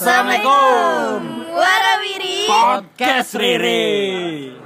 Assalamualaikum. Warawiri. Podcast Riri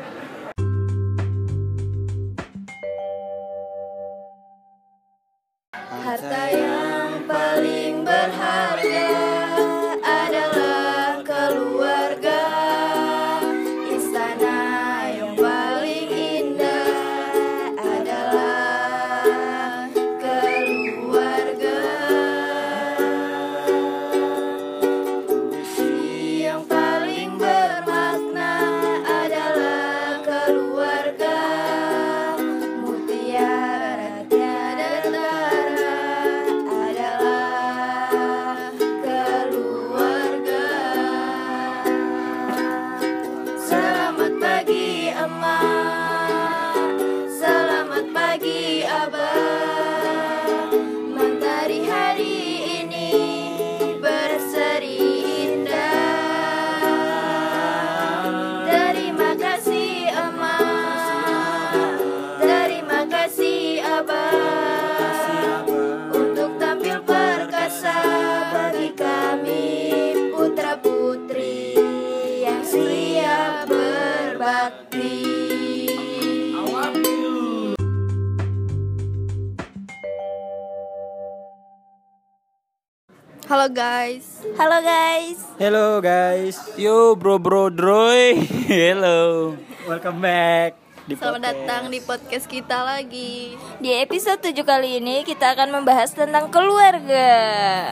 Halo guys. Halo guys. Hello guys Yo bro bro droy Hello Welcome back di Selamat podcast. datang di podcast kita lagi. Di episode 7 kali ini kita akan membahas tentang keluarga.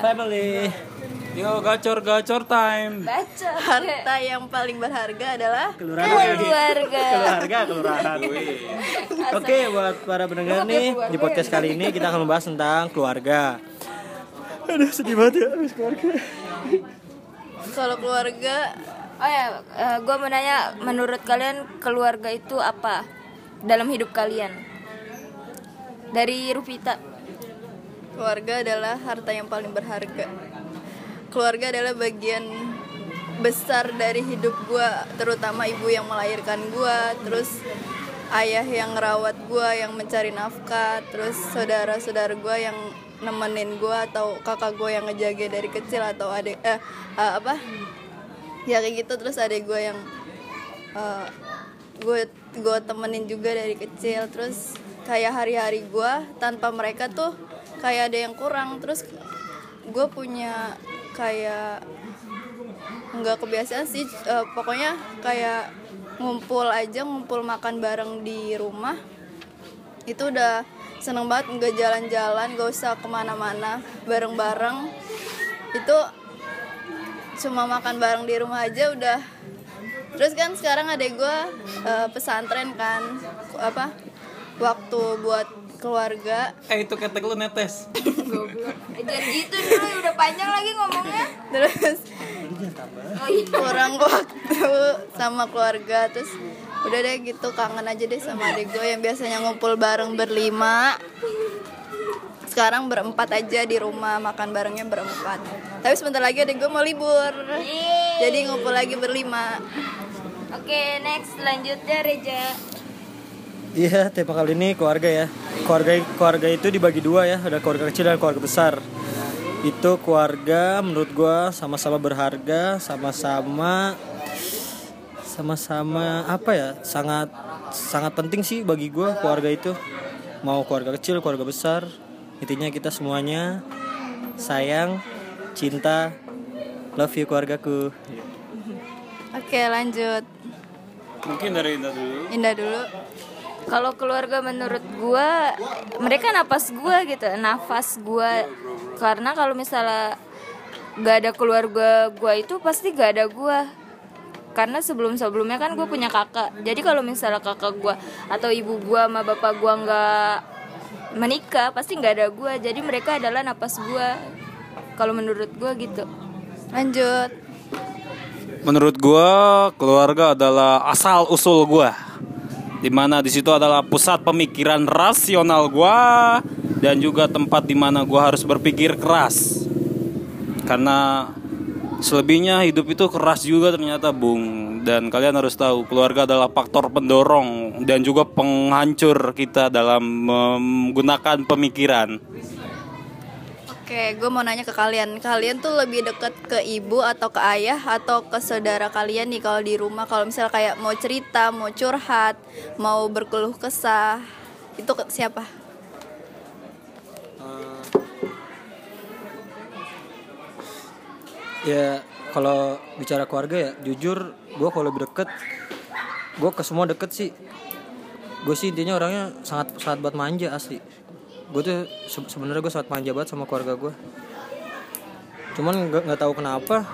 Family Yo gacor gacor time Baca. Harta yang paling berharga adalah Kelurahan Keluarga. Keluarga Kelurahan Oke buat para pendengar nih Di podcast kali ini kita akan membahas tentang keluarga Aduh sedih banget ya habis keluarga kalau keluarga Oh ya, gue mau nanya, menurut kalian keluarga itu apa dalam hidup kalian? Dari Rupita. Keluarga adalah harta yang paling berharga. Keluarga adalah bagian besar dari hidup gua, terutama ibu yang melahirkan gua, terus ayah yang ngerawat gua, yang mencari nafkah, terus saudara-saudara gua yang nemenin gua atau kakak gua yang ngejaga dari kecil atau adik eh, eh, apa? Ya kayak gitu. Terus adik gua yang eh, gue gue temenin juga dari kecil. Terus kayak hari-hari gue tanpa mereka tuh kayak ada yang kurang. Terus gue punya kayak nggak kebiasaan sih. Eh, pokoknya kayak ngumpul aja ngumpul makan bareng di rumah itu udah seneng banget nggak jalan-jalan gak usah ke mana-mana bareng-bareng. Itu cuma makan bareng di rumah aja udah. Terus kan sekarang adek gue eh, pesantren kan apa waktu buat keluarga. Eh itu ketek lu netes. Eh, Jangan gitu dulu, udah panjang lagi ngomongnya. terus kurang waktu sama keluarga terus udah deh gitu. Kangen aja deh sama adek gue yang biasanya ngumpul bareng berlima. Sekarang berempat aja di rumah makan barengnya berempat. Tapi sebentar lagi adek gue mau libur. Jadi ngumpul lagi berlima. Oke, next. Selanjutnya Reja. Iya tema kali ini keluarga ya. Keluarga keluarga itu dibagi dua ya. Ada keluarga kecil dan keluarga besar. Itu keluarga menurut gua sama-sama berharga Sama-sama Sama-sama apa ya Sangat sangat penting sih bagi gua keluarga itu. Mau keluarga kecil, keluarga besar Intinya kita semuanya Sayang Cinta Love you keluargaku. Oke lanjut. Mungkin dari Indah dulu. Indah dulu. Kalau keluarga menurut gua mereka napas gua gitu, nafas gua. Karena kalau misalnya gak ada keluarga gua itu pasti gak ada gua. Karena sebelum-sebelumnya kan gue punya kakak. Jadi kalau misalnya kakak gua atau ibu gua sama bapak gua nggak menikah, pasti nggak ada gua. Jadi mereka adalah napas gua. Kalau menurut gua gitu. lanjut Menurut gua keluarga adalah asal usul gua di mana di situ adalah pusat pemikiran rasional gua dan juga tempat di mana gua harus berpikir keras karena selebihnya hidup itu keras juga ternyata bung dan kalian harus tahu keluarga adalah faktor pendorong dan juga penghancur kita dalam menggunakan pemikiran oke gue mau nanya ke kalian. Kalian tuh lebih deket ke ibu atau ke ayah atau ke saudara kalian nih kalau di rumah? Kalau misal kayak mau cerita, mau curhat, mau berkeluh kesah, itu ke siapa? Ya kalau bicara keluarga ya jujur gue kalau lebih deket gue ke semua deket sih. Gue sih intinya orangnya sangat sangat buat manja asli. Gue tuh se- sebenarnya gue sangat manja banget sama keluarga gue cuman nggak nggak tahu kenapa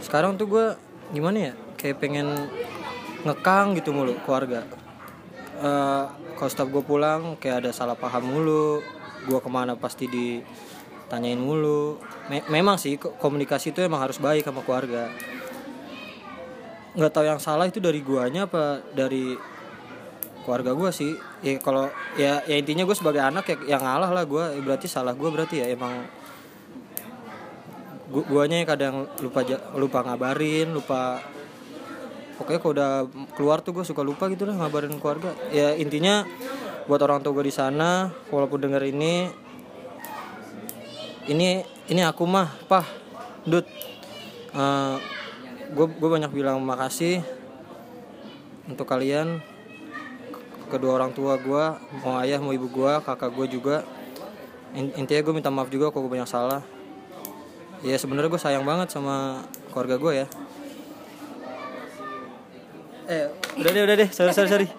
sekarang tuh gue gimana ya kayak pengen ngekang gitu mulu keluarga. Eh, kalau setiap gue pulang kayak ada salah paham mulu gue ke mana pasti ditanyain mulu. Me- memang sih ko- komunikasi itu emang harus baik sama keluarga. Nggak tahu yang salah itu dari guanya apa dari keluarga gue sih. Ya kalau ya ya intinya gue sebagai anak ya yang ngalah lah gue Ya berarti salah gue berarti ya emang gu guanya yang kadang lupa lupa ngabarin lupa pokoknya kalau udah keluar tuh gue suka lupa gitu lah ngabarin keluarga. Ya intinya buat orang tua gue di sana walaupun denger ini ini ini aku mah pah dud gue gue banyak bilang makasih untuk kalian kedua orang tua gue mau ayah mau ibu gue kakak gue juga. In- intinya gue minta maaf juga kalau gue banyak salah. Ya sebenarnya gue sayang banget sama keluarga gue ya eh udah deh udah deh. Sorry sorry sorry.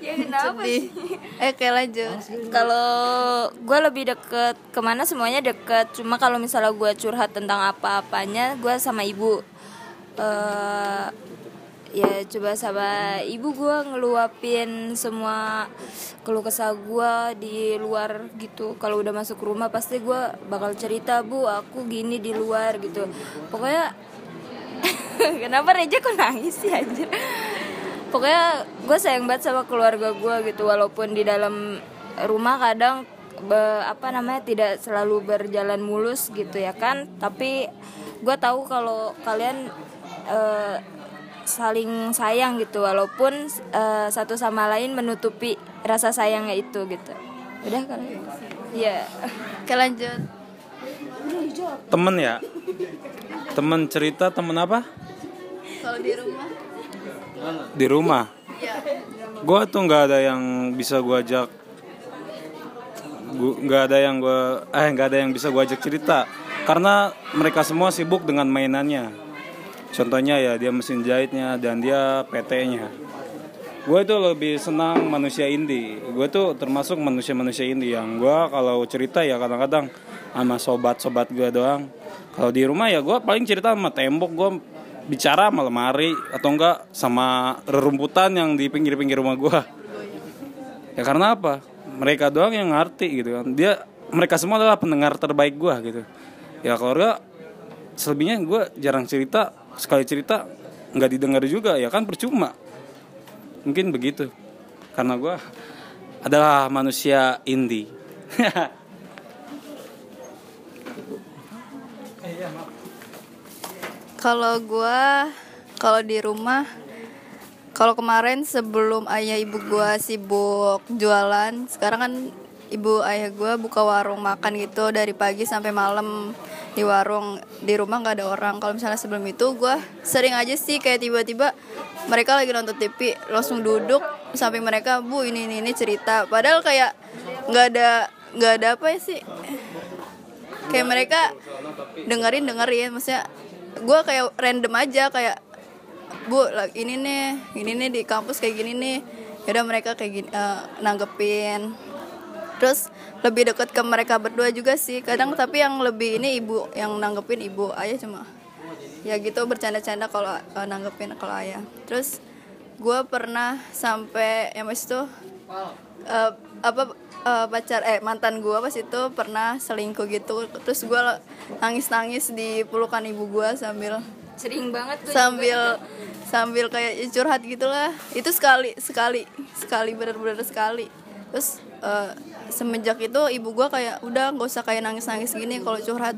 Ya kenapa Sedih. Eh, kayak lanjut. kalau gue lebih deket ke mana? Semuanya deket. Cuma kalau misalnya gue curhat tentang apa-apanya gue sama ibu. Eh ya coba sama ibu gue ngeluapin semua keluh kesah gue di luar gitu. Kalau udah masuk rumah pasti gue bakal cerita bu aku gini di luar gitu. Pokoknya kenapa Reja kok nangis sih anjir pokoknya gue sayang banget sama keluarga gue gitu walaupun di dalam rumah kadang be- apa namanya tidak selalu berjalan mulus gitu ya kan tapi gue tahu kalau kalian eh, saling sayang gitu walaupun eh, satu sama lain menutupi rasa sayangnya itu gitu udah kan ya Oke, lanjut. Temen ya? Temen cerita temen apa? Kalau di rumah? Di rumah. Ya. Gua tuh nggak ada yang bisa gua ajak nggak ada yang gua eh nggak ada yang bisa gua ajak cerita karena mereka semua sibuk dengan mainannya contohnya ya dia mesin jahitnya dan dia PT-nya gue itu lebih senang manusia indie gue tuh termasuk manusia-manusia indie yang gue kalau cerita ya kadang-kadang sama sobat-sobat gue doang kalau di rumah ya gue paling cerita sama tembok gue bicara sama lemari atau enggak sama rerumputan yang di pinggir-pinggir rumah gue ya karena apa? Mereka doang yang ngerti gitu kan. Dia mereka semua adalah pendengar terbaik gue gitu. Ya keluarga selebihnya gue jarang cerita sekali cerita nggak didengar juga ya kan percuma. Mungkin begitu. Karena gue adalah manusia indie Kalau gua kalau di rumah kalau kemarin sebelum ayah ibu gua sibuk jualan, sekarang kan ibu ayah gua buka warung makan gitu dari pagi sampai malam di warung di rumah nggak ada orang. Kalau misalnya sebelum itu gua sering aja sih kayak tiba-tiba mereka lagi nonton TV langsung duduk sampai mereka bu ini ini, ini cerita. Padahal kayak nggak ada nggak ada apa ya sih kayak mereka dengerin dengerin maksudnya gue kayak random aja kayak bu ini nih ini nih di kampus kayak gini nih. Yaudah mereka kayak gini eh, nanggepin. Terus lebih dekat ke mereka berdua juga sih kadang tapi yang lebih ini ibu yang nanggepin ibu ayah cuma ya gitu bercanda-canda kalau eh, nanggepin kalau ayah. Terus gue pernah sampai yang mas itu eh, apa eh, pacar eh mantan gue pas itu pernah selingkuh gitu. Terus gue nangis nangis di pelukan ibu gue sambil sering banget tuh sambil sambil kayak curhat gitulah. Itu sekali sekali sekali bener-bener sekali. Terus eh, semenjak itu ibu gue kayak udah nggak usah kayak nangis nangis gini kalau curhat.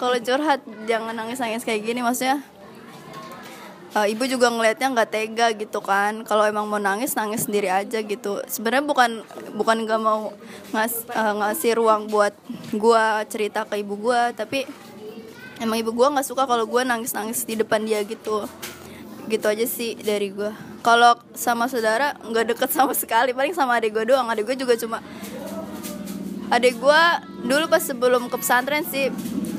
Kalau curhat jangan nangis nangis kayak gini maksudnya uh, ibu juga ngelihatnya nggak tega gitu kan. Kalau emang mau nangis nangis sendiri aja gitu. Sebenarnya bukan bukan nggak mau ngas, uh, ngasih ruang buat gue cerita ke ibu gue tapi emang ibu gue nggak suka kalau gue nangis nangis di depan dia gitu. Gitu aja sih dari gue kalau sama saudara nggak deket sama sekali. Paling sama adik gue doang. Adik gue juga cuma adik gue dulu pas sebelum ke pesantren sih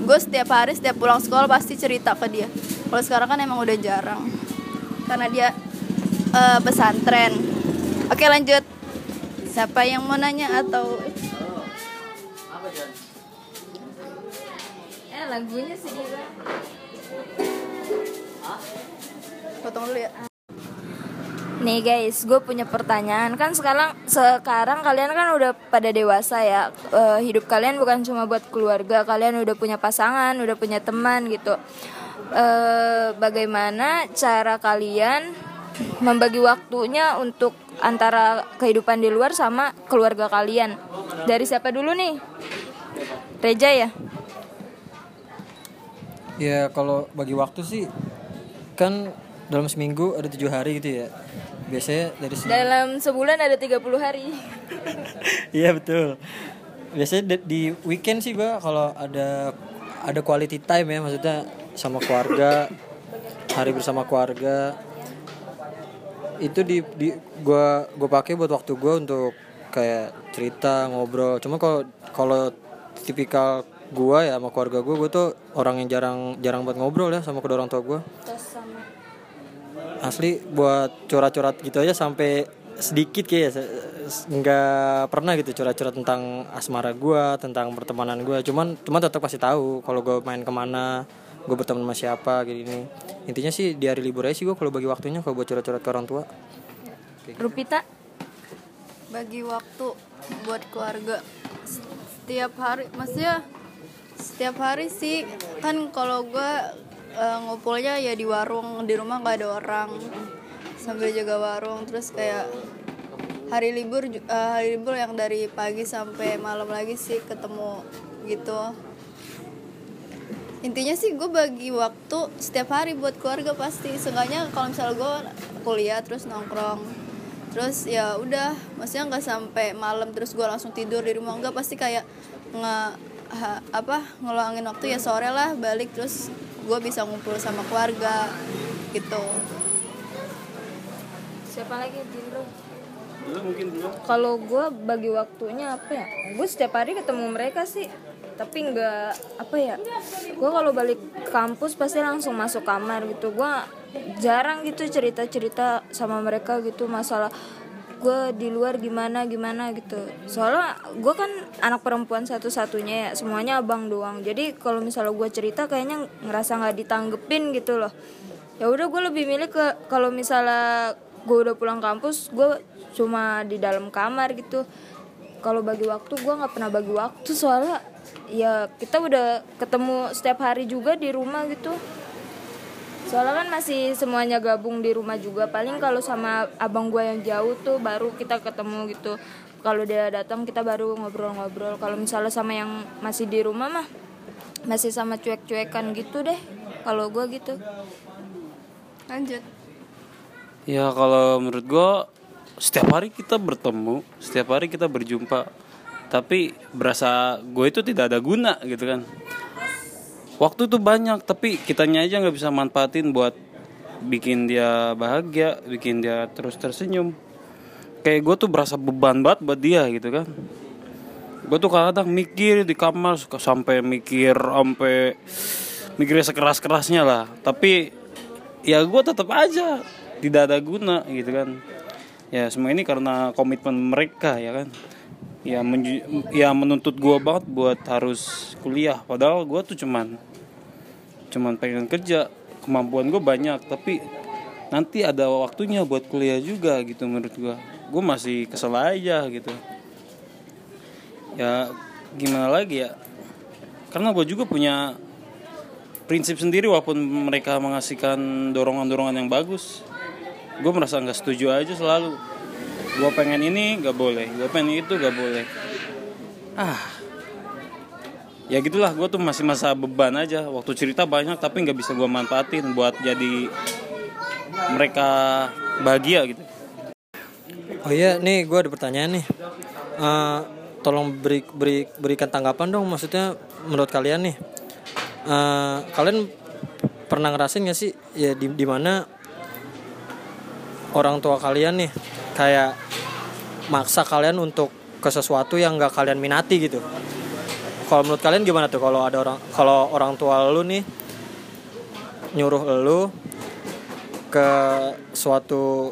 gue setiap hari setiap pulang sekolah pasti cerita ke dia. Kalau sekarang kan emang udah jarang. Karena dia uh, pesantren. Oke lanjut. Siapa yang mau nanya atau? Eh lagunya sih potong dulu ya Nih guys, gue punya pertanyaan kan sekarang sekarang kalian kan udah pada dewasa ya. E, hidup kalian bukan cuma buat keluarga, kalian udah punya pasangan, udah punya teman gitu. E, bagaimana cara kalian membagi waktunya untuk antara kehidupan di luar sama keluarga kalian? Dari siapa dulu nih? Reja ya? Ya kalau bagi waktu sih kan dalam seminggu ada tujuh hari gitu ya. Biasanya dari sini Dalam sebulan ada 30 hari. iya betul. Biasanya di- weekend sih gua kalau ada ada quality time ya maksudnya sama keluarga hari bersama keluarga. Itu di di gua gua pakai buat waktu gua untuk kayak cerita ngobrol. Cuma kalau kalau tipikal gua ya sama keluarga gua gua tuh orang yang jarang jarang buat ngobrol ya sama kedua orang tua gua asli buat curhat-curhat gitu aja sampai sedikit kayak nggak pernah gitu curhat-curhat tentang asmara gua tentang pertemanan gua. Cuman cuman tetap pasti tahu kalau gue main ke mana gue berteman sama siapa gini gini intinya sih di hari libur aja sih gue kalau bagi waktunya kalau buat curhat-curhat ke orang tua. Rupita? bagi waktu buat keluarga setiap hari maksudnya setiap hari sih kan kalau gue ngumpulnya ya di warung di rumah nggak ada orang. Sambil jaga warung terus kayak hari libur eh, hari libur yang dari pagi sampai malam lagi sih ketemu gitu. Intinya sih gue bagi waktu setiap hari buat keluarga pasti. Seenggaknya kalau misalnya gue kuliah terus nongkrong terus ya udah maksudnya nggak sampai malam terus gue langsung tidur di rumah. Enggak pasti kayak nge ha- apa ngeluangin waktu ya sore lah balik terus gue bisa ngumpul sama keluarga gitu Siapa lagi Jindro? Mungkin dulu. Kalau gue bagi waktunya apa ya? Gue setiap hari ketemu mereka sih, tapi nggak apa ya? Gue kalau balik kampus pasti langsung masuk kamar gitu. Gue jarang gitu cerita cerita sama mereka gitu masalah gue di luar gimana gimana gitu. Soalnya gue kan anak perempuan satu satunya ya, semuanya abang doang. Jadi kalau misalnya gue cerita kayaknya ngerasa nggak ditanggepin gitu loh. Ya udah gue lebih milih ke kalau misalnya gue udah pulang kampus gue cuma di dalam kamar gitu kalau bagi waktu gue nggak pernah bagi waktu soalnya ya kita udah ketemu setiap hari juga di rumah gitu soalnya kan masih semuanya gabung di rumah juga. Paling kalau sama abang gue yang jauh tuh baru kita ketemu gitu. Kalau dia datang kita baru ngobrol-ngobrol. Kalau misalnya sama yang masih di rumah mah masih sama cuek-cuekan gitu deh kalau gue gitu. Lanjut. Ya kalau menurut gue setiap hari kita bertemu, setiap hari kita berjumpa, tapi berasa gue itu tidak ada guna gitu kan. Waktu tuh banyak, tapi kitanya aja nggak bisa manfaatin buat bikin dia bahagia, bikin dia terus tersenyum. Kayak gue tuh berasa beban banget buat dia gitu kan. Gue tuh kadang mikir di kamar suka sampai mikir sampai mikirnya sekeras kerasnya lah. Tapi ya gue tetap aja tidak ada guna gitu kan ya semua ini karena komitmen mereka ya kan ya menju- ya menuntut gue banget buat harus kuliah padahal gue tuh cuman cuman pengen kerja kemampuan gue banyak tapi nanti ada waktunya buat kuliah juga gitu menurut gue gue masih kesel aja gitu. Ya gimana lagi ya? Karena gue juga punya prinsip sendiri walaupun mereka mengasihkan dorongan-dorongan yang bagus. Gue merasa nggak setuju aja selalu. Gue pengen ini nggak boleh. Gue pengen itu nggak boleh. Ah ya gitulah gue tuh masih masa beban aja waktu cerita banyak tapi nggak bisa gue manfaatin buat jadi mereka bahagia gitu Oh iya, nih gue ada pertanyaan nih. Eh, tolong beri, beri berikan tanggapan dong. Maksudnya menurut kalian nih, eh, kalian pernah ngerasain gak sih ya di di mana orang tua kalian nih kayak maksa kalian untuk ke sesuatu yang gak kalian minati gitu. Kalau menurut kalian gimana tuh? Kalau ada orang kalau orang tua lu nih nyuruh lu ke suatu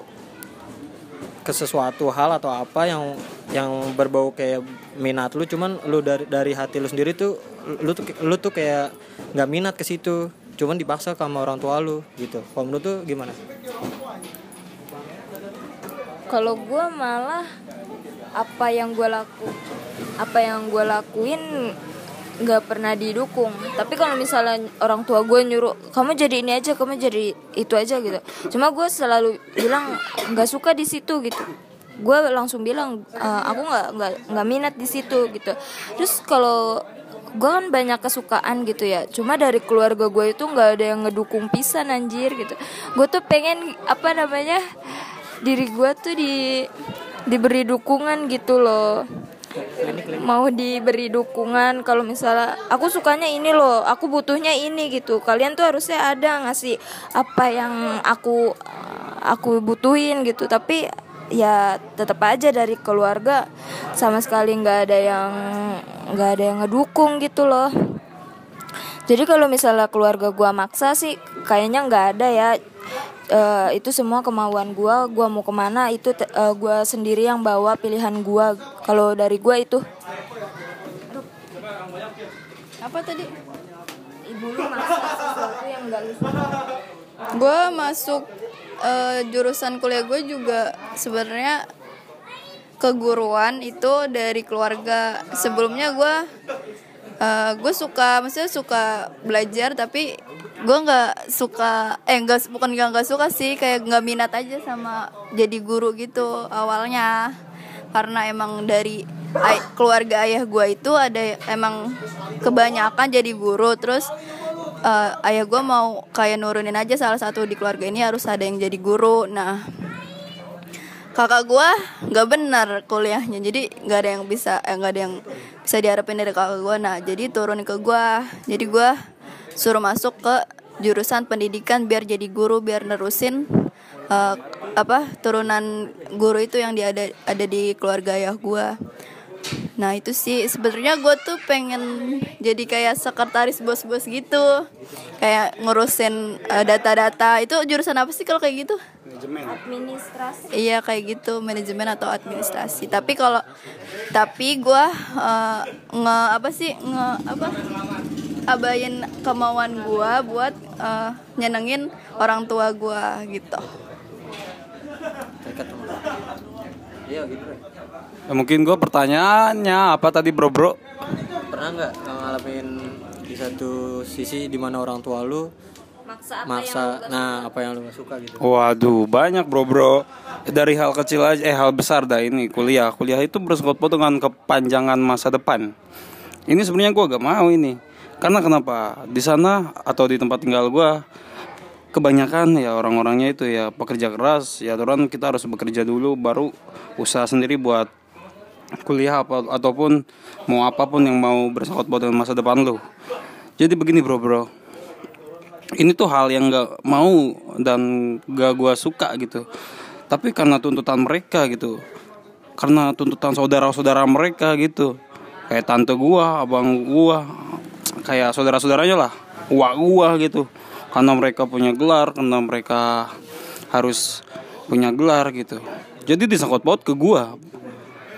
ke sesuatu hal atau apa yang yang berbau kayak minat lu cuman lu dari dari hati lu sendiri tuh lu tuh lu tuh kayak nggak minat ke situ. Cuman dipaksa sama orang tua lu gitu. Kalau menurut tuh gimana? Kalau gue malah apa yang gue laku apa yang gue lakuin nggak pernah didukung. Tapi kalau misalnya orang tua gue nyuruh kamu jadi ini aja kamu jadi itu aja gitu. Cuma gue selalu bilang nggak suka di situ gitu. Gue langsung bilang "Eh, aku nggak nggak nggak minat di situ gitu. Terus kalau gue kan banyak kesukaan gitu ya. Cuma dari keluarga gue itu nggak ada yang ngedukung pisan anjir gitu. Gue tuh pengen apa namanya diri gue tuh di diberi dukungan gitu loh mau diberi dukungan kalau misalnya aku sukanya ini loh aku butuhnya ini gitu. Kalian tuh harusnya ada ngasih apa yang aku aku butuhin gitu. Tapi ya tetap aja dari keluarga sama sekali nggak ada yang nggak ada yang ngedukung gitu loh. Jadi kalau misalnya keluarga gua maksa sih kayaknya nggak ada ya Eh, itu semua kemauan gua gua mau ke mana itu te- eh, gua sendiri yang bawa pilihan gua. Kalau dari gua itu. Apa tadi? Ibu lu maksa sesuatu yang nggak lu suka. Gue masuk eh, jurusan kuliah gue juga sebenarnya keguruan itu dari keluarga. Sebelumnya gue eh, gue suka maksudnya suka belajar tapi gue nggak suka eh nggak bukan nggak nggak suka sih kayak nggak minat aja sama jadi guru gitu awalnya. Karena emang dari ay- keluarga ayah gue itu ada emang kebanyakan jadi guru terus eh, ayah gue mau kayak nurunin aja salah satu di keluarga ini harus ada yang jadi guru. Nah kakak gue nggak benar kuliahnya. Jadi nggak ada yang bisa eh, ada yang bisa diharapin dari kakak gue nah jadi turunin ke gue jadi gue suruh masuk ke jurusan pendidikan biar jadi guru biar nerusin eh, apa turunan guru itu yang dia ada ada di keluarga ayah gue Nah itu sih. Sebenarnya gue tuh pengen jadi kayak sekretaris bos-bos gitu. Kayak ngurusin eh, data-data. Itu jurusan apa sih kalau kayak gitu? Administrasi. Iya kayak gitu manajemen atau administrasi. Tapi kalau Tapi gue eh, nge apa sih nge apa abain kemauan gue buat eh, nyenengin orang tua gue gitu. Iya gitu Ya, mungkin gue pertanyaannya apa tadi bro bro? Pernah nggak ngalamin di satu sisi di mana orang tua lu maksa apa maksa. yang nah apa yang lu gak suka gitu? Waduh banyak bro bro. Dari hal kecil aja Eh hal besar dah ini kuliah. Kuliah itu bersangkut dengan kepanjangan masa depan. Ini sebenarnya gue gak mau ini. Karena kenapa? Di sana atau di tempat tinggal gue Kebanyakan ya orang-orangnya itu ya pekerja keras. Ya aturan kita harus bekerja dulu Baru usaha sendiri buat kuliah apa ataupun mau apa pun yang mau bersangkut paut dengan masa depan lu. Jadi begini bro bro, ini tuh hal yang nggak mau dan gak gua suka gitu. Tapi karena tuntutan mereka gitu. Karena tuntutan saudara-saudara mereka gitu. Kayak tante gua abang gua kayak saudara-saudaranya lah. Uak gua gitu. Karena mereka punya gelar karena mereka harus punya gelar gitu. Jadi disangkut paut ke gua.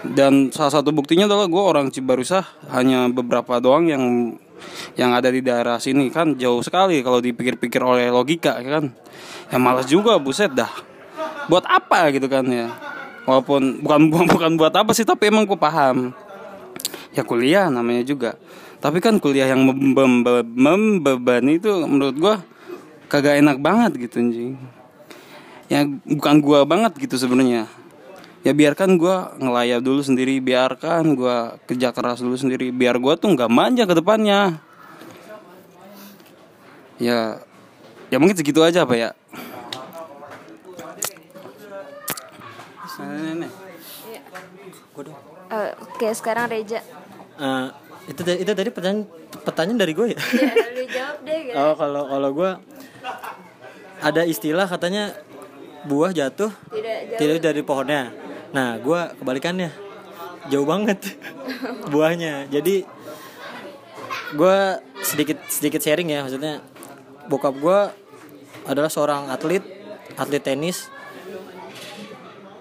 Dan salah satu buktinya adalah gue orang Cibarusah. Hanya beberapa doang yang yang ada di daerah sini kan jauh sekali kalau dipikir-pikir oleh logika ya kan? Ya malas juga buset dah. Buat apa gitu kan ya? Walaupun bukan bukan buat apa sih tapi emang gue paham. Ya kuliah namanya juga. Tapi kan kuliah yang mem- mem- membebani itu menurut gue kagak enak banget gitu anjing. Ya bukan gua banget gitu sebenarnya ya biarkan gua ngelayap dulu sendiri biarkan gua kerja keras dulu sendiri biar gua tuh nggak manja ke depannya ya ya mungkin segitu aja apa ya. Eh, Oke sekarang Reja Eh, itu tadi- itu tadi pertanyaan pertanyaan dari gue ya. ya lu jawab deh gitu. Oh kalau kalau gue ada istilah katanya buah jatuh tidak jawab tidak dari pohonnya. Nah gue kebalikannya. Jauh banget buahnya. Jadi gue sedikit sedikit sharing ya. Maksudnya bokap gue adalah seorang atlet atlet tenis.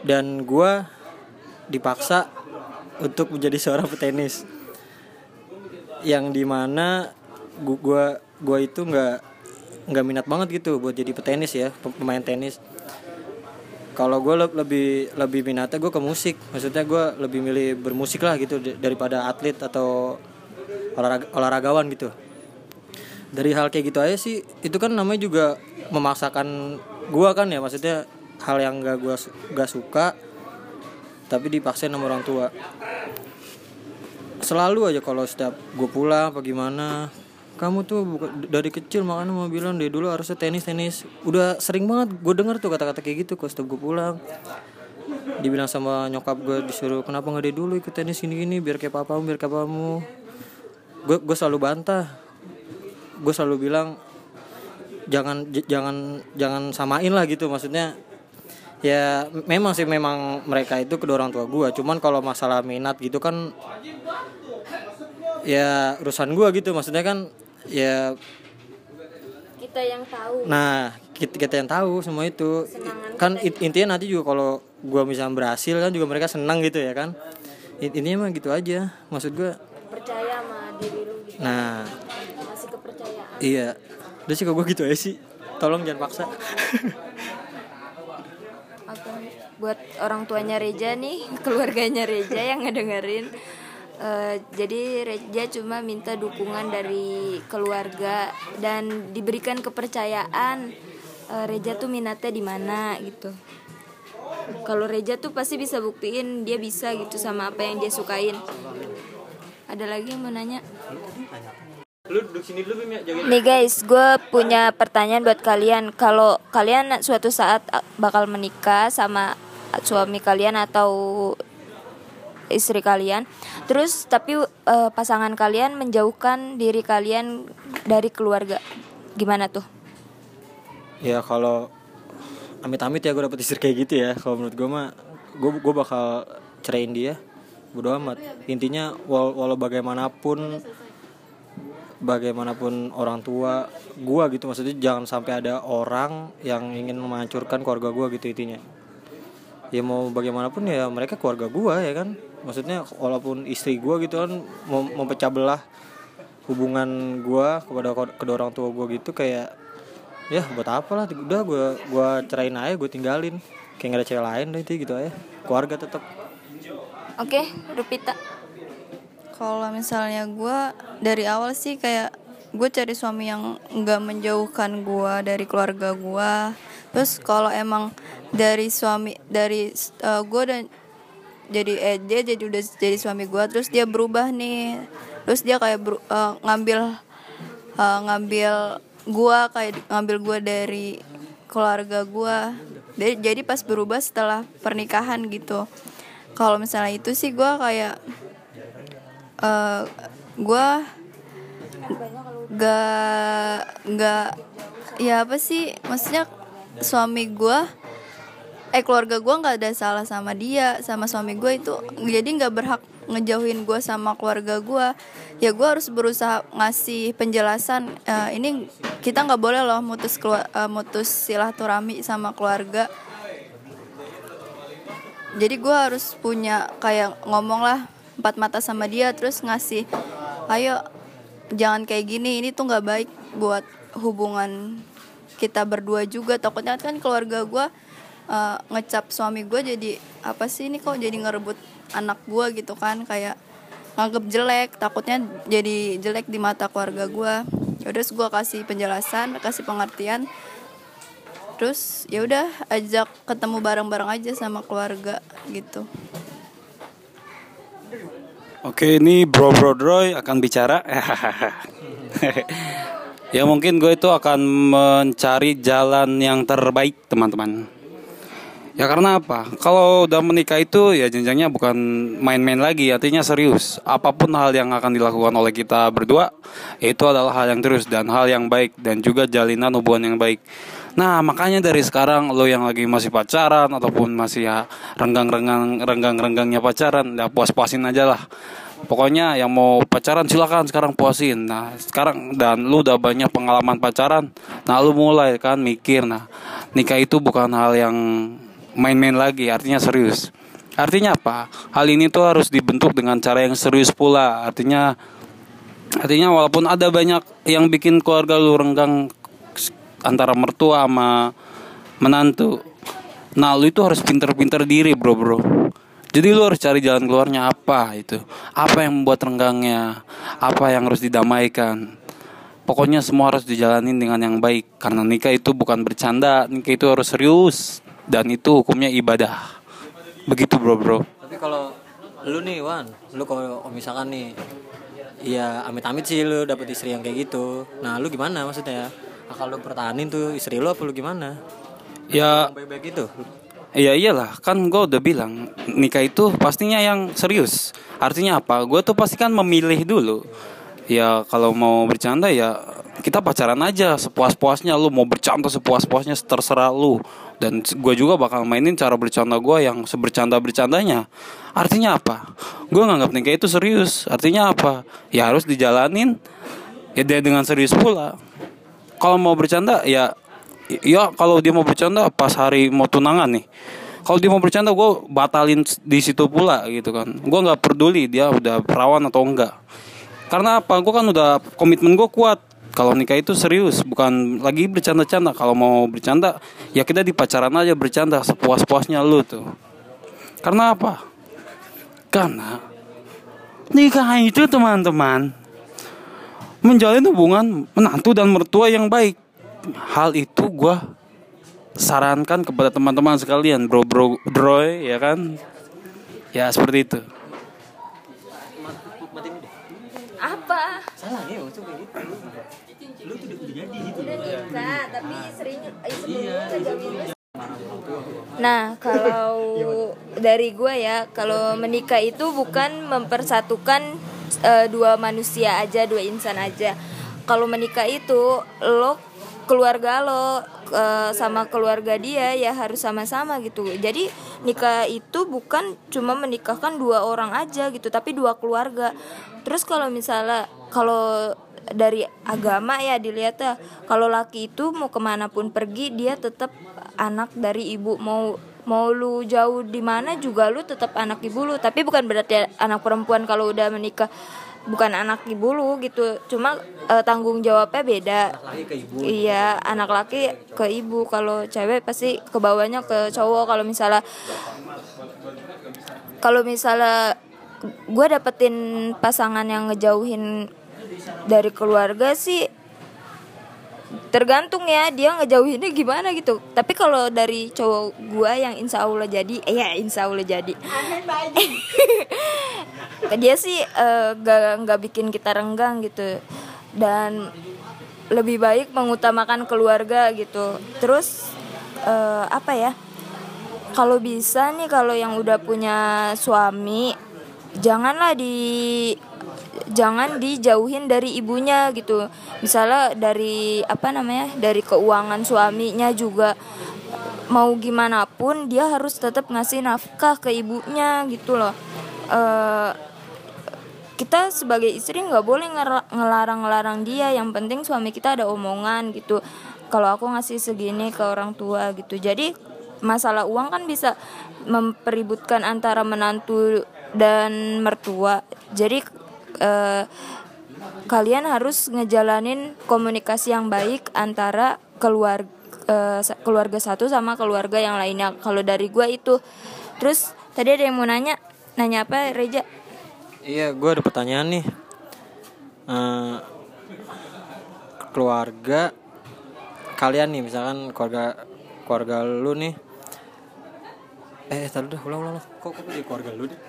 Dan gue dipaksa untuk menjadi seorang petenis. Yang di mana gua, gua itu nggak nggak minat banget gitu buat jadi petenis ya pem- pemain tenis kalau gue lebih lebih minatnya gue ke musik. Maksudnya gue lebih milih bermusik lah gitu daripada atlet atau olahraga, olahragawan gitu. Dari hal kayak gitu aja sih itu kan namanya juga memaksakan gue kan ya. Maksudnya hal yang gak su- gak suka tapi dipaksain sama orang tua. Selalu aja kalau setiap gue pulang apa gimana kamu tuh dari kecil makanya mau bilang dari dulu harusnya tenis tenis. Udah sering banget gue denger tuh kata-kata kayak gitu kalau setiap gue pulang. Dibilang sama nyokap gue disuruh kenapa nggak dari dulu ikut tenis gini gini biar kayak papamu biar kayak papamu. Gue gue selalu bantah. Gue selalu bilang jangan jangan jangan samain lah gitu maksudnya. Ya memang sih memang mereka itu kedua orang tua gue cuman kalau masalah minat gitu kan ya urusan gue gitu maksudnya kan ya. Kita yang tahu. Nah kita, kita yang tahu semua itu. Kan it- intinya nanti juga kalau gue misalnya berhasil kan juga mereka senang gitu ya kan. In- intinya mah gitu aja. Maksud gue percaya sama diri lu gitu. Nah. Masih kepercayaan. Iya. Udah sih kalau gue gitu aja sih. Tolong jangan paksa. Oke, buat orang tuanya Reja nih, keluarganya Reja yang ngedengerin. Eh, jadi Reja cuma minta dukungan dari keluarga dan diberikan kepercayaan eh, Reja tuh minatnya di mana gitu. Kalau Reja tuh pasti bisa buktiin dia bisa gitu sama apa yang dia sukain. Ada lagi yang mau nanya? lu duduk sini dulu Bim ya jagain Nih guys, gue punya pertanyaan buat kalian. Kalau kalian suatu saat uh, bakal menikah sama suami kalian atau istri kalian, terus tapi uh, pasangan kalian menjauhkan diri kalian dari keluarga, gimana tuh? ya kalau amit-amit ya gue dapet istri kayak gitu ya. Kalau menurut gue mah gue gue bakal ceraiin dia. Bodo amat. Intinya wal- walau bagaimanapun bagaimanapun orang tua gue gitu maksudnya jangan sampai ada orang yang ingin menghancurkan keluarga gue gitu intinya. Ya mau bagaimanapun ya mereka keluarga gue ya kan maksudnya walaupun istri gue gitu kan mau mempecah belah hubungan gue kepada kedua orang tua gue gitu kayak ya buat apa lah udah gue gua cerain aja gue tinggalin kayak gak ada cewek lain deh itu gitu aja keluarga tetap Oke, Rupita. Kalau misalnya gue dari awal sih kayak gue cari suami yang nggak menjauhkan gue dari keluarga gue. Terus kalau emang dari suami dari gue dan jadi eh, dia jadi udah jadi suami gue terus dia berubah nih. Terus dia kayak beru- eh, ngambil eh, ngambil gue kayak ngambil gue dari keluarga gue jadi, pas berubah setelah pernikahan gitu. Kalau misalnya itu sih gue kayak eh gue gak gak ya apa sih? Maksudnya suami gue eh keluarga gue nggak ada salah sama dia sama suami gue itu jadi nggak berhak ngejauhin gue sama keluarga gue ya gue harus berusaha ngasih penjelasan eh, ini kita nggak boleh loh mutus kelua- eh, mutus silaturahmi sama keluarga. Jadi gue harus punya kayak ngomong lah empat mata sama dia terus ngasih ayo jangan kayak gini ini tuh nggak baik buat hubungan kita berdua juga. Takutnya kan keluarga gue uh, ngecap suami gue jadi apa sih ini kok jadi ngerebut anak gue gitu kan kayak nganggep jelek takutnya jadi jelek di mata keluarga gue yaudah gue kasih penjelasan kasih pengertian terus ya udah ajak ketemu bareng-bareng aja sama keluarga gitu Oke, ini Bro Bro Droy akan bicara. ya mungkin gue itu akan mencari jalan yang terbaik, teman-teman. Ya karena apa? Kalau udah menikah itu ya jenjangnya bukan main-main lagi, artinya serius. Apa pun hal yang akan dilakukan oleh kita berdua, itu adalah hal yang terus dan hal yang baik dan juga jalinan hubungan yang baik. Nah makanya dari sekarang lo yang lagi masih pacaran ataupun masih ya renggang-renggang renggang-renggangnya pacaran, ya puas-puasin aja lah. Pokoknya yang mau pacaran silakan sekarang puasin. Nah sekarang dan lu udah banyak pengalaman pacaran, nah lu mulai kan mikir, nah nikah itu bukan hal yang main-main lagi, artinya serius. Artinya apa? Hal ini tuh harus dibentuk dengan cara yang serius pula. Artinya artinya walaupun ada banyak yang bikin keluarga lu renggang antara mertua sama menantu. Nah, lu itu harus pinter-pinter diri, bro, bro. Jadi lu harus cari jalan keluarnya apa itu. Apa yang membuat renggangnya? Apa yang harus didamaikan? Pokoknya semua harus dijalanin dengan yang baik karena nikah itu bukan bercanda, nikah itu harus serius dan itu hukumnya ibadah. Begitu, bro, bro. Tapi kalau lu nih Wan, lu kalau misalkan nih Iya, amit-amit sih lu dapet istri yang kayak gitu. Nah, lu gimana maksudnya? Akal lu pertahanin tuh istri lu apa lu gimana? Ya Baik-baik gitu. Iya iyalah kan gue udah bilang nikah itu pastinya yang serius artinya apa gue tuh pasti kan memilih dulu ya kalau mau bercanda ya kita pacaran aja sepuas-puasnya lu mau bercanda sepuas-puasnya terserah lu dan gue juga bakal mainin cara bercanda gue yang sebercanda bercandanya artinya apa? Gue nganggap nikah itu serius. Artinya apa? Ya harus dijalanin. Ya dia dengan serius pula. Kalau mau bercanda ya ya kalau dia mau bercanda pas hari mau tunangan nih. Kalau dia mau bercanda gue batalin di situ pula gitu kan. Gue nggak peduli dia udah perawan atau enggak. Karena apa? Gue kan udah komitmen gue kuat kalau nikah itu serius bukan lagi bercanda-canda. Kalau mau bercanda ya kita di pacaran aja bercanda sepuas-puasnya lu tuh. Karena apa? Karena nikah itu teman-teman menjalin hubungan menantu dan mertua yang baik. Hal itu gue sarankan kepada teman-teman sekalian bro bro bro ya kan? Ya seperti itu. Apa? Salah nih maksudnya gitu. Lu tuh udah jadi gitu. Udah nikah, tapi istrinya istrinya ngejauhin lu. Nah, kalau dari gue ya, kalau menikah itu bukan mempersatukan eh, dua manusia aja, dua insan aja. Kalau menikah itu lo keluarga lo eh, sama keluarga dia ya harus sama-sama gitu. Jadi nikah itu bukan cuma menikahkan dua orang aja gitu, tapi dua keluarga. Terus kalau misalnya kalau dari agama ya dilihat ya. Kalau laki itu mau ke mana pun pergi dia tetap anak dari ibu. Mau mau lu jauh di mana juga lu tetap anak ibu lu. Tapi bukan berarti anak perempuan kalau udah menikah bukan anak ibu lu gitu. Cuma eh, tanggung jawabnya beda. Lagi ke ibu. iya anak laki ke ibu. Kalau cewek pasti kebawanya ke cowok. Kalau misalnya kalau misalnya gue dapetin pasangan yang ngejauhin dari keluarga sih tergantung ya dia ngejauhinnya gimana gitu. Tapi kalau dari cowok gue yang insya Allah jadi eh ya insya Allah jadi. Dia sih eh, gak nggak bikin kita renggang gitu. Dan lebih baik mengutamakan keluarga gitu. Terus eh, apa ya kalau bisa nih kalau yang udah punya suami janganlah di jangan dijauhin dari ibunya gitu. Misalnya dari apa namanya dari keuangan suaminya juga. Mau gimana pun dia harus tetap ngasih nafkah ke ibunya gitu loh. Eh, kita sebagai istri nggak boleh ngelarang-ngelarang dia. Yang penting suami kita ada omongan gitu. Kalau aku ngasih segini ke orang tua gitu. Jadi masalah uang kan bisa mempeributkan antara menantu dan mertua. Jadi eh, kalian harus ngejalanin komunikasi yang baik antara keluarga keluarga satu sama keluarga yang lainnya kalau dari gua itu terus tadi ada yang mau nanya nanya apa Reja Iya, gue ada pertanyaan nih. Eh, keluarga kalian nih, misalkan keluarga keluarga lu nih. Eh, tadi udah ulang ulang. Kok kok jadi keluarga lu deh?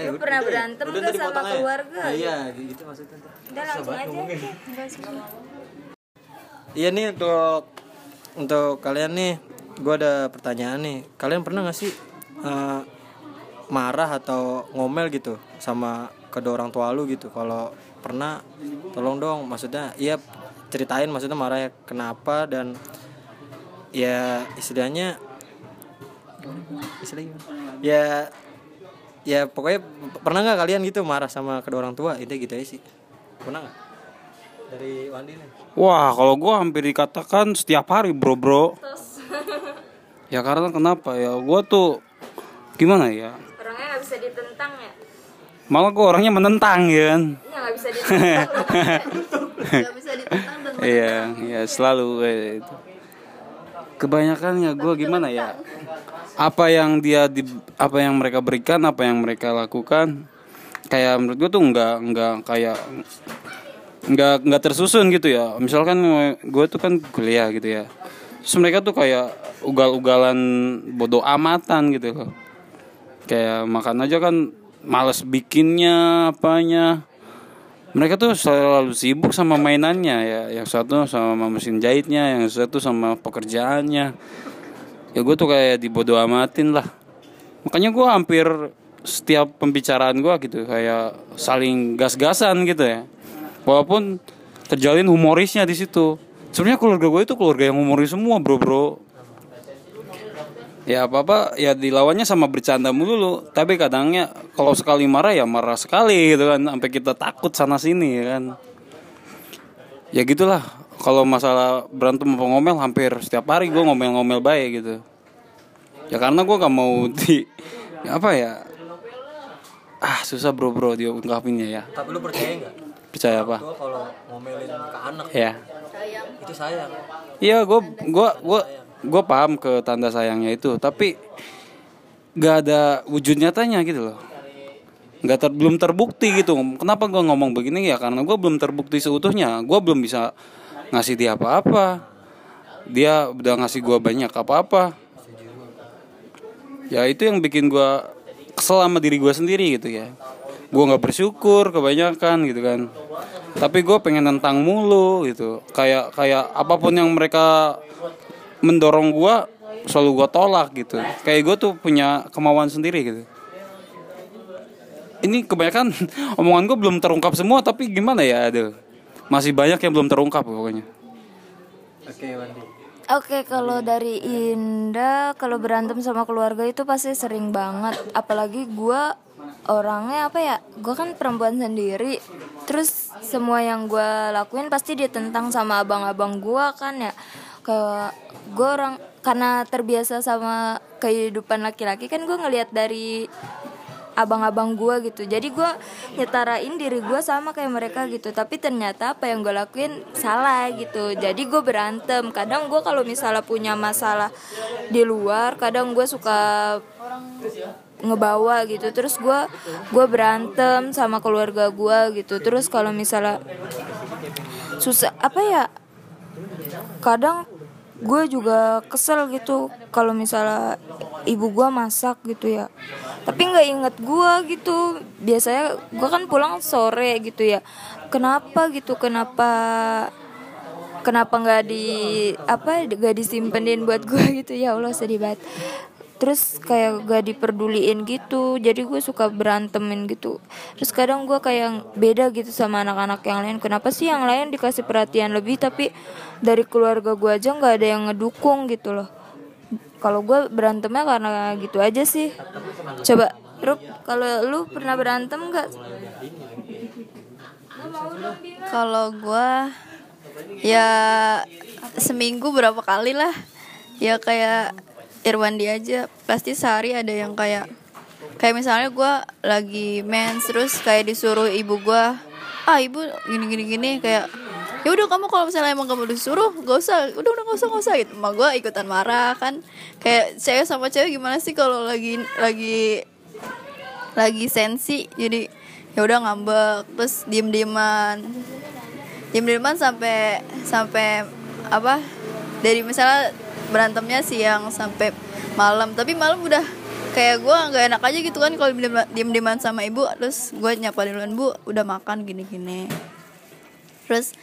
Eh, Lu pernah deh. berantem nggak tadi sama keluarga? Nah, iya, gitu maksudnya. udah langsung aja Iya nih untuk untuk kalian nih gue ada pertanyaan nih. Kalian pernah gak sih eh, marah atau ngomel gitu sama kedua orang tua lu gitu? Kalau pernah tolong dong. Maksudnya iya ceritain maksudnya marah kenapa dan ya istilahnya istilahnya ya ya pokoknya pernah nggak kalian gitu marah sama kedua orang tua itu gitu aja sih pernah nggak dari Wandi nih Wah, kalau gua hampir dikatakan setiap hari, bro, bro. Ya karena kenapa ya? Gua tuh gimana ya? orangnya nggak bisa ditentang ya Malah gua orangnya menentang ya kan. Iya nggak bisa ditentang nggak bisa ditentang dan Iya, iya selalu kayak itu. Kebanyakan ya gua gimana ya? Apa yang dia di, apa yang mereka berikan, apa yang mereka lakukan, kayak menurut gua tuh nggak nggak kayak nggak nggak tersusun gitu ya. Misalkan gue tuh kan kuliah gitu ya. Terus mereka tuh kayak ugal-ugalan bodoh amatan gitu loh. Kayak makan aja kan males bikinnya apanya mereka tuh selalu sibuk sama mainannya ya yang satu sama mesin jahitnya yang satu sama pekerjaannya ya gue tuh kayak dibodoh amatin lah. Makanya gue hampir setiap pembicaraan gue gitu kayak saling gas-gasan gitu ya. Walaupun terjalin humorisnya di situ. Sebenarnya keluarga gue itu keluarga yang humoris semua bro bro. Ya apa apa ya dilawannya sama bercanda mulu tapi kadangnya kalau sekali marah ya marah sekali gitu kan. Sampai kita takut sana sini ya kan. Ya gitulah kalau masalah berantem apa ngomel hampir setiap hari gue ngomel-ngomel baik gitu ya karena gue gak mau di ya apa ya ah susah bro bro diungkapinnya ya tapi lu percaya nggak percaya apa kalau ngomelin ke anak ya itu sayang Iya, gue gua gua gua paham ke tanda sayangnya itu, tapi nggak ada wujud nyatanya gitu loh. Nggak ter, belum terbukti gitu. Kenapa gue ngomong begini ya? Karena gue belum terbukti seutuhnya. Gue belum bisa ngasih dia apa-apa. Dia udah ngasih gue banyak apa-apa. Ya itu yang bikin gue kesel sama diri gue sendiri gitu ya. Gue nggak bersyukur kebanyakan gitu kan tapi gue pengen nentang mulu gitu kayak kayak apa pun yang mereka mendorong gue selalu gue tolak gitu kayak gue tuh punya kemauan sendiri gitu ini kebanyakan omongan gue belum terungkap semua tapi gimana ya aduh masih banyak yang belum terungkap pokoknya oke Wandi Oke, kalau dari Indah, kalau berantem sama keluarga itu pasti sering banget. Apalagi gua orangnya apa ya? Gue kan perempuan sendiri. Terus semua yang gua lakuin pasti ditentang sama abang-abang gua kan ya. Kayak gue orang karena terbiasa sama kehidupan laki-laki kan gue ngelihat dari abang-abang gue gitu. Jadi gue nyetarain diri gue sama kayak mereka gitu. Tapi ternyata apa yang gue lakuin salah gitu. Jadi gue berantem. Kadang gue kalau misalnya punya masalah di luar kadang gue suka ngebawa gitu. Terus gue gue berantem sama keluarga gue gitu. Terus kalau misalnya susah apa ya kadang gue juga kesel gitu kalau misalnya ibu gue masak gitu ya. Tapi nggak inget gue gitu. Biasanya gue kan pulang sore gitu ya. Kenapa gitu? Kenapa kenapa nggak di apa nggak disimpenin buat gue gitu? Ya allah sedih banget terus kayak gak diperduliin gitu. Jadi gue suka berantemin gitu. Terus kadang gue kayak beda gitu sama anak-anak yang lain. Kenapa sih yang lain dikasih perhatian lebih tapi dari keluarga gue aja nggak ada yang ngedukung gitu loh. Kalau gue berantemnya karena gitu aja sih. Coba Rup kalau lu pernah berantem nggak kalau gua ya seminggu berapa kali lah. Ya kayak Irwandi aja. Pasti sehari ada yang kayak kayak misalnya gua lagi mens terus kayak disuruh ibu gua ah ibu gini gini gini kayak ya udah kamu kalau misalnya emang kamu disuruh gak usah. Udah udah gak usah gak usah gitu. Emak gua ikutan marah kan. Kayak cewek sama cewek gimana sih kalau lagi lagi lagi sensi? Jadi ya udah ngambek terus diem dieman diem dieman sampai sampai apa dari misalnya berantemnya siang sampai malam. Tapi malam udah kayak gue nggak enak aja gitu kan kalau diem diem dieman sama ibu. Terus gue nyapa duluan bu udah makan gini gini terus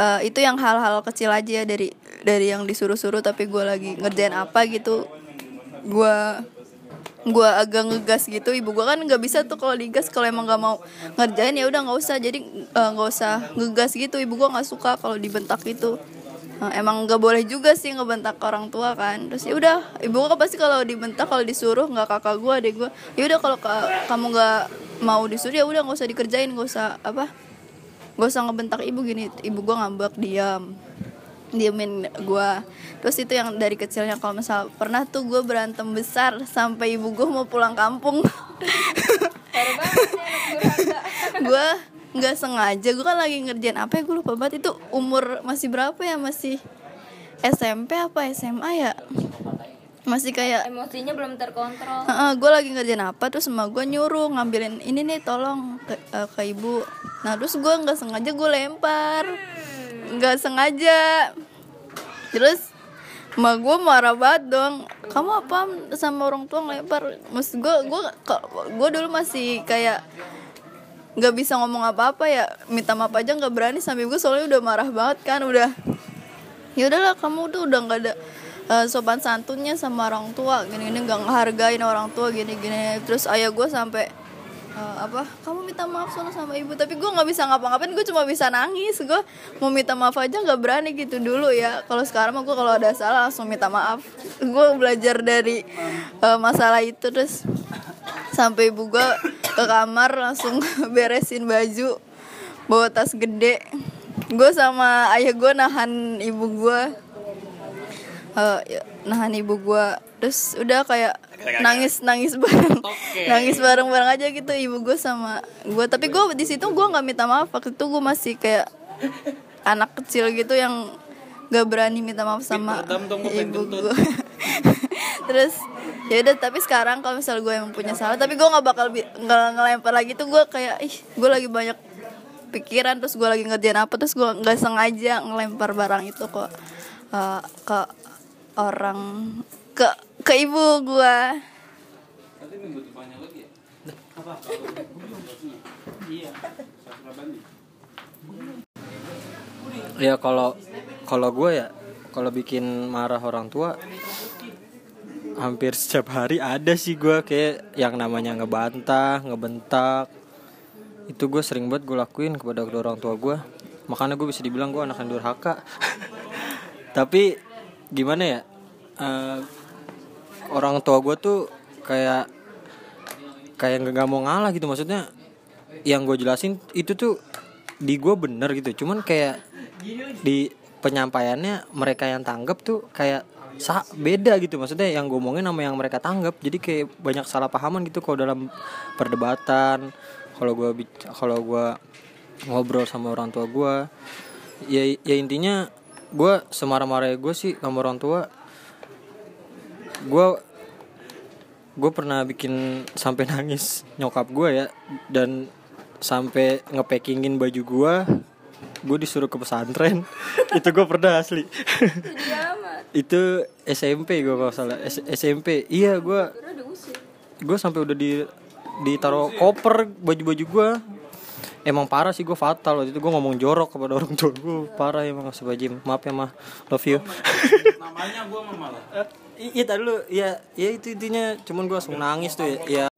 eh, itu yang hal-hal kecil aja dari dari yang disuruh-suruh tapi gue lagi ngerjain apa gitu. Gue gue agak ngegas gitu. Ibu gue kan nggak bisa tuh kalau digas kalau emang nggak mau ngerjain ya udah nggak usah. Jadi eh, nggak usah ngegas gitu. Ibu gue nggak suka kalau dibentak gitu emang nggak boleh juga sih ngebentak orang tua kan. Terus ya udah ibu gue pasti kalau dibentak kalau disuruh nggak kakak gue adek gue ya udah kalau ka- kamu nggak mau disuruh ya udah nggak usah dikerjain nggak usah apa nggak usah ngebentak ibu gini. Ibu gue ngambek diam. Diemin gue terus itu yang dari kecilnya kalau misal pernah tuh gue berantem besar sampai ibu gue mau pulang kampung. Gue nggak sengaja. Gue kan lagi ngerjain apa ya gue lupa banget. Itu umur masih berapa ya? Masih SMP apa SMA ya? Masih kayak emosinya belum terkontrol. Gue lagi ngerjain apa terus sama gue nyuruh ngambilin ini nih tolong ke, eh, ke ibu. Nah terus gue nggak sengaja gue lempar. Nggak sengaja. Terus Ma gue marah banget dong. Kamu apa sama orang tua ngelempar? Maksud gue Gue gue dulu masih kayak nggak bisa ngomong apa-apa ya Minta maaf aja nggak berani Sampai gue soalnya udah marah banget kan Udah. Ya udahlah kamu tuh udah nggak ada eh, sopan santunnya sama orang tua gini gini nggak ngehargain orang tua gini gini terus ayah gue sampai eh, apa kamu minta maaf soalnya sama ibu tapi gue nggak bisa ngapa-ngapain gue cuma bisa nangis. Gue mau minta maaf aja nggak berani gitu dulu ya. Kalau sekarang gue kalau ada salah langsung minta maaf. Gue belajar dari eh, masalah itu terus sampai ibu gue ke kamar langsung beresin baju bawa tas gede. Gue sama ayah gue nahan ibu gue Eh, ya, nahan ibu gue terus udah kayak nangis nangis bareng. Nangis bareng bareng aja gitu ibu gue sama gue tapi gue di situ gue nggak minta maaf. Waktu itu gue masih kayak anak kecil gitu yang gak berani minta maaf sama ibu gue terus ya udah tapi sekarang kalau misal gue yang punya salah tapi gue nggak bakal nggak ngelempar lagi tuh gue kayak ih gue lagi banyak pikiran terus gue lagi ngerjain apa terus gue nggak sengaja ngelempar barang itu ke eh, ke orang ke ke ibu gue ya kalau kalau gue ya kalau bikin marah orang tua hampir setiap hari ada sih gue kayak yang namanya ngebantah ngebentak. Itu gue sering banget gue lakuin kepada kedua orang tua gue makanya gue bisa dibilang gue anak yang durhaka. Tapi gimana ya Eh, orang tua gue tuh kayak kayak nggak mau ngalah gitu. Maksudnya yang gue jelasin itu tuh di gue bener gitu. Cuman kayak di penyampaiannya mereka yang tanggap tuh kayak sa beda gitu. Maksudnya yang gue omongin sama yang mereka tanggap. Jadi kayak banyak salah pahaman gitu kalau dalam perdebatan kalau gue kalau gue ngobrol sama orang tua gue ya ya intinya gue semarah-marah gue sih sama orang tua gue gue pernah bikin sampai nangis nyokap gue ya. Dan sampai ngepackingin baju gue gue disuruh ke pesantren. Itu gue pernah asli. Itu SMP gue kalau salah. S- SMP iya gue gue sampai udah di ditaruh koper baju-baju gue emang parah sih gue fatal. Waktu itu gue ngomong jorok kepada orang tua gue parah emang Bajim maaf ya mah love you. Namanya gue malah. iya tadi lu ya ya itu intinya. Cuman gue langsung nangis tuh ya, ya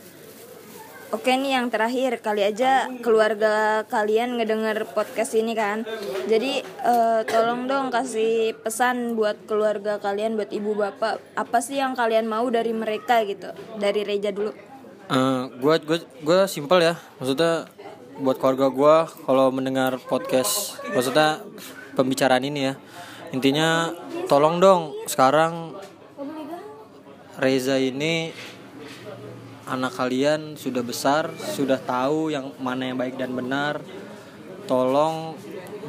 Oke nih yang terakhir kali aja keluarga kalian ngedenger podcast ini kan. Jadi eh, tolong dong kasih pesan buat keluarga kalian, buat ibu bapak. Apa sih yang kalian mau dari mereka gitu? Dari Reja dulu. Eh, gue gue gue simpel ya maksudnya buat keluarga gue kalau mendengar podcast maksudnya pembicaraan ini ya intinya tolong dong sekarang Reza ini anak kalian sudah besar sudah tahu yang mana yang baik dan benar tolong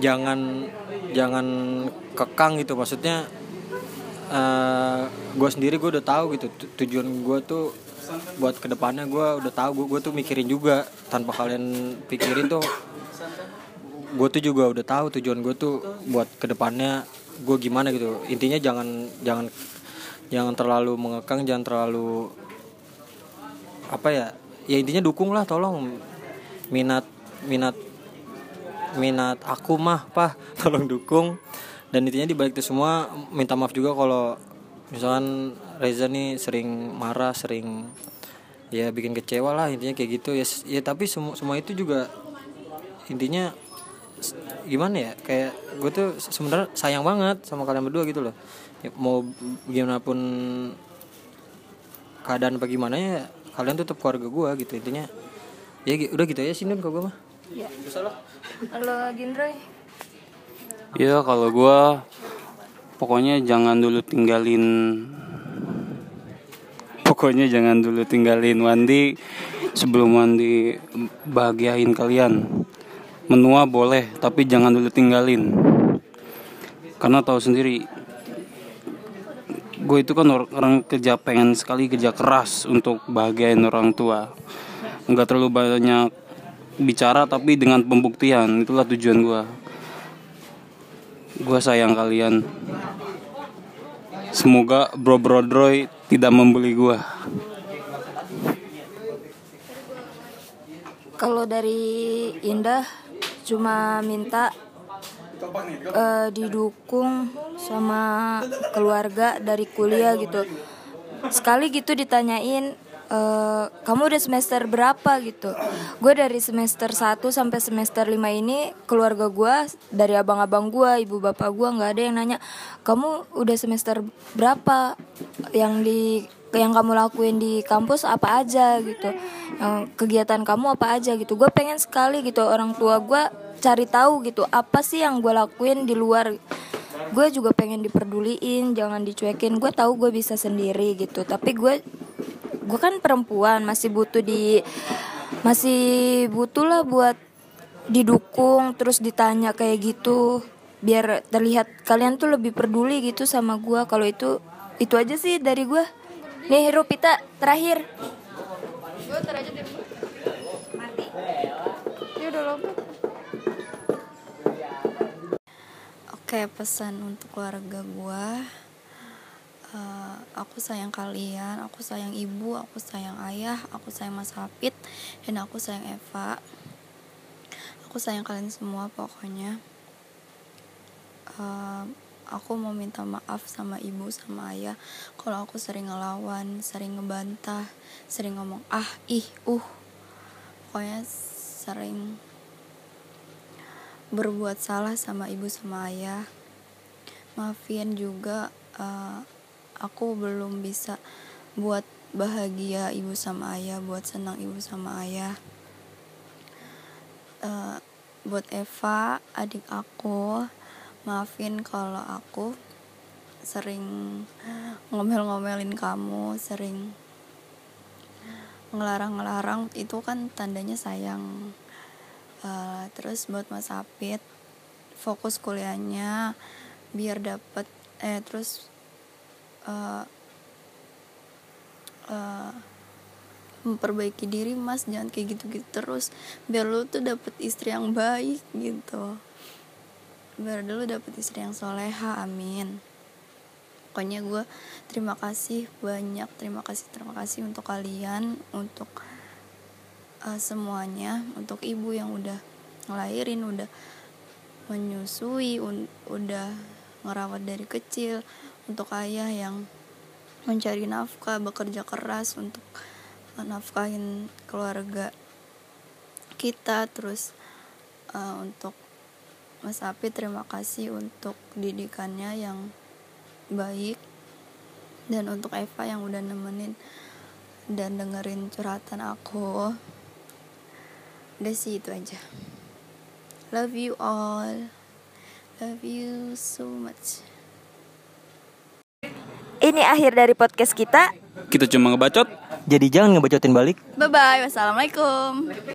jangan jangan kekang gitu. Maksudnya gue sendiri gue udah tahu gitu tu- tujuan gue tuh buat ke depannya gue udah tahu gue gue tuh mikirin juga tanpa kalian pikirin tuh. Gue tuh juga udah tahu tujuan gue tuh buat ke depannya gue gimana gitu. Intinya jangan jangan jangan terlalu mengekang jangan terlalu apa ya ya intinya dukung lah tolong. Minat minat minat aku mah pah. Tolong dukung. Dan intinya di balik itu semua minta maaf juga kalau misalkan Reza nih sering marah sering ya bikin kecewa lah intinya kayak gitu. Ya ya tapi semua semua itu juga intinya gimana ya kayak gue tuh se- sebenarnya sayang banget sama kalian berdua gitu loh. Ya, mau gimana pun keadaan apa gimana ya kalian tuh tetap keluarga gue gitu intinya ya udah gitu ya sih Nun kalau gue mah Ya. Kalau Ginroy, Ya kalau gua pokoknya jangan dulu tinggalin pokoknya jangan dulu tinggalin Wandi sebelum Wandi bahagiain kalian. Menua boleh tapi jangan dulu tinggalin. Karena tahu sendiri gue itu kan or- orang kerja pengen sekali kerja keras untuk bahagiain orang tua. Nggak terlalu banyak bicara tapi dengan pembuktian. Itulah tujuan gue gue sayang kalian. Semoga bro bro droy tidak membeli gue kalau dari Indah cuma minta eh, didukung sama keluarga dari kuliah gitu. Sekali gitu ditanyain eh, kamu udah semester berapa gitu. Gue dari semester 1 sampai semester 5 ini keluarga gue dari abang-abang gue, ibu bapak gue nggak ada yang nanya kamu udah semester berapa yang di yang kamu lakuin di kampus apa aja gitu. Yang kegiatan kamu apa aja gitu. Gue pengen sekali gitu orang tua gue cari tahu gitu apa sih yang gue lakuin di luar. Gue juga pengen diperduliin jangan dicuekin. Gue tahu gue bisa sendiri gitu. Tapi gue gue kan perempuan masih butuh di masih butuh lah buat didukung terus ditanya kayak gitu. Biar terlihat kalian tuh lebih peduli gitu sama gue kalau itu itu aja sih dari gue nih Rupita terakhir. Gue deh mati. Dia udah lobet oke pesan untuk keluarga gue Eh, aku sayang kalian aku sayang ibu aku sayang ayah aku sayang mas Hafid dan aku sayang Eva. Aku sayang kalian semua pokoknya. Eh, aku mau minta maaf sama ibu sama ayah. Kalau aku sering ngelawan sering ngebantah sering ngomong ah ih uh. Pokoknya sering berbuat salah sama ibu sama ayah. Maafin juga eh, aku belum bisa buat bahagia ibu sama ayah buat senang ibu sama ayah. Eh, buat Eva adik aku maafin kalau aku sering ngomel-ngomelin kamu sering ngelarang-ngelarang. Itu kan tandanya sayang. Eh, terus buat Mas Apit fokus kuliahnya biar dapet eh terus eh, eh, memperbaiki diri. Mas jangan kayak gitu-gitu terus. Biar lu tuh dapet istri yang baik gitu biar dulu dapet istri yang soleha amin. Pokoknya gue terima kasih banyak terima kasih terima kasih untuk kalian untuk uh, semuanya untuk ibu yang udah ngelahirin udah menyusui un- udah ngerawat dari kecil untuk ayah yang mencari nafkah bekerja keras untuk nafkahin keluarga kita terus uh, untuk Mas Api terima kasih untuk didikannya yang baik dan untuk Eva yang udah nemenin dan dengerin curhatan aku. Udah sih itu aja. Love you all. Love you so much. Ini akhir dari podcast kita. Kita cuma ngebacot. Jadi jangan ngebacotin balik. Bye bye wassalamualaikum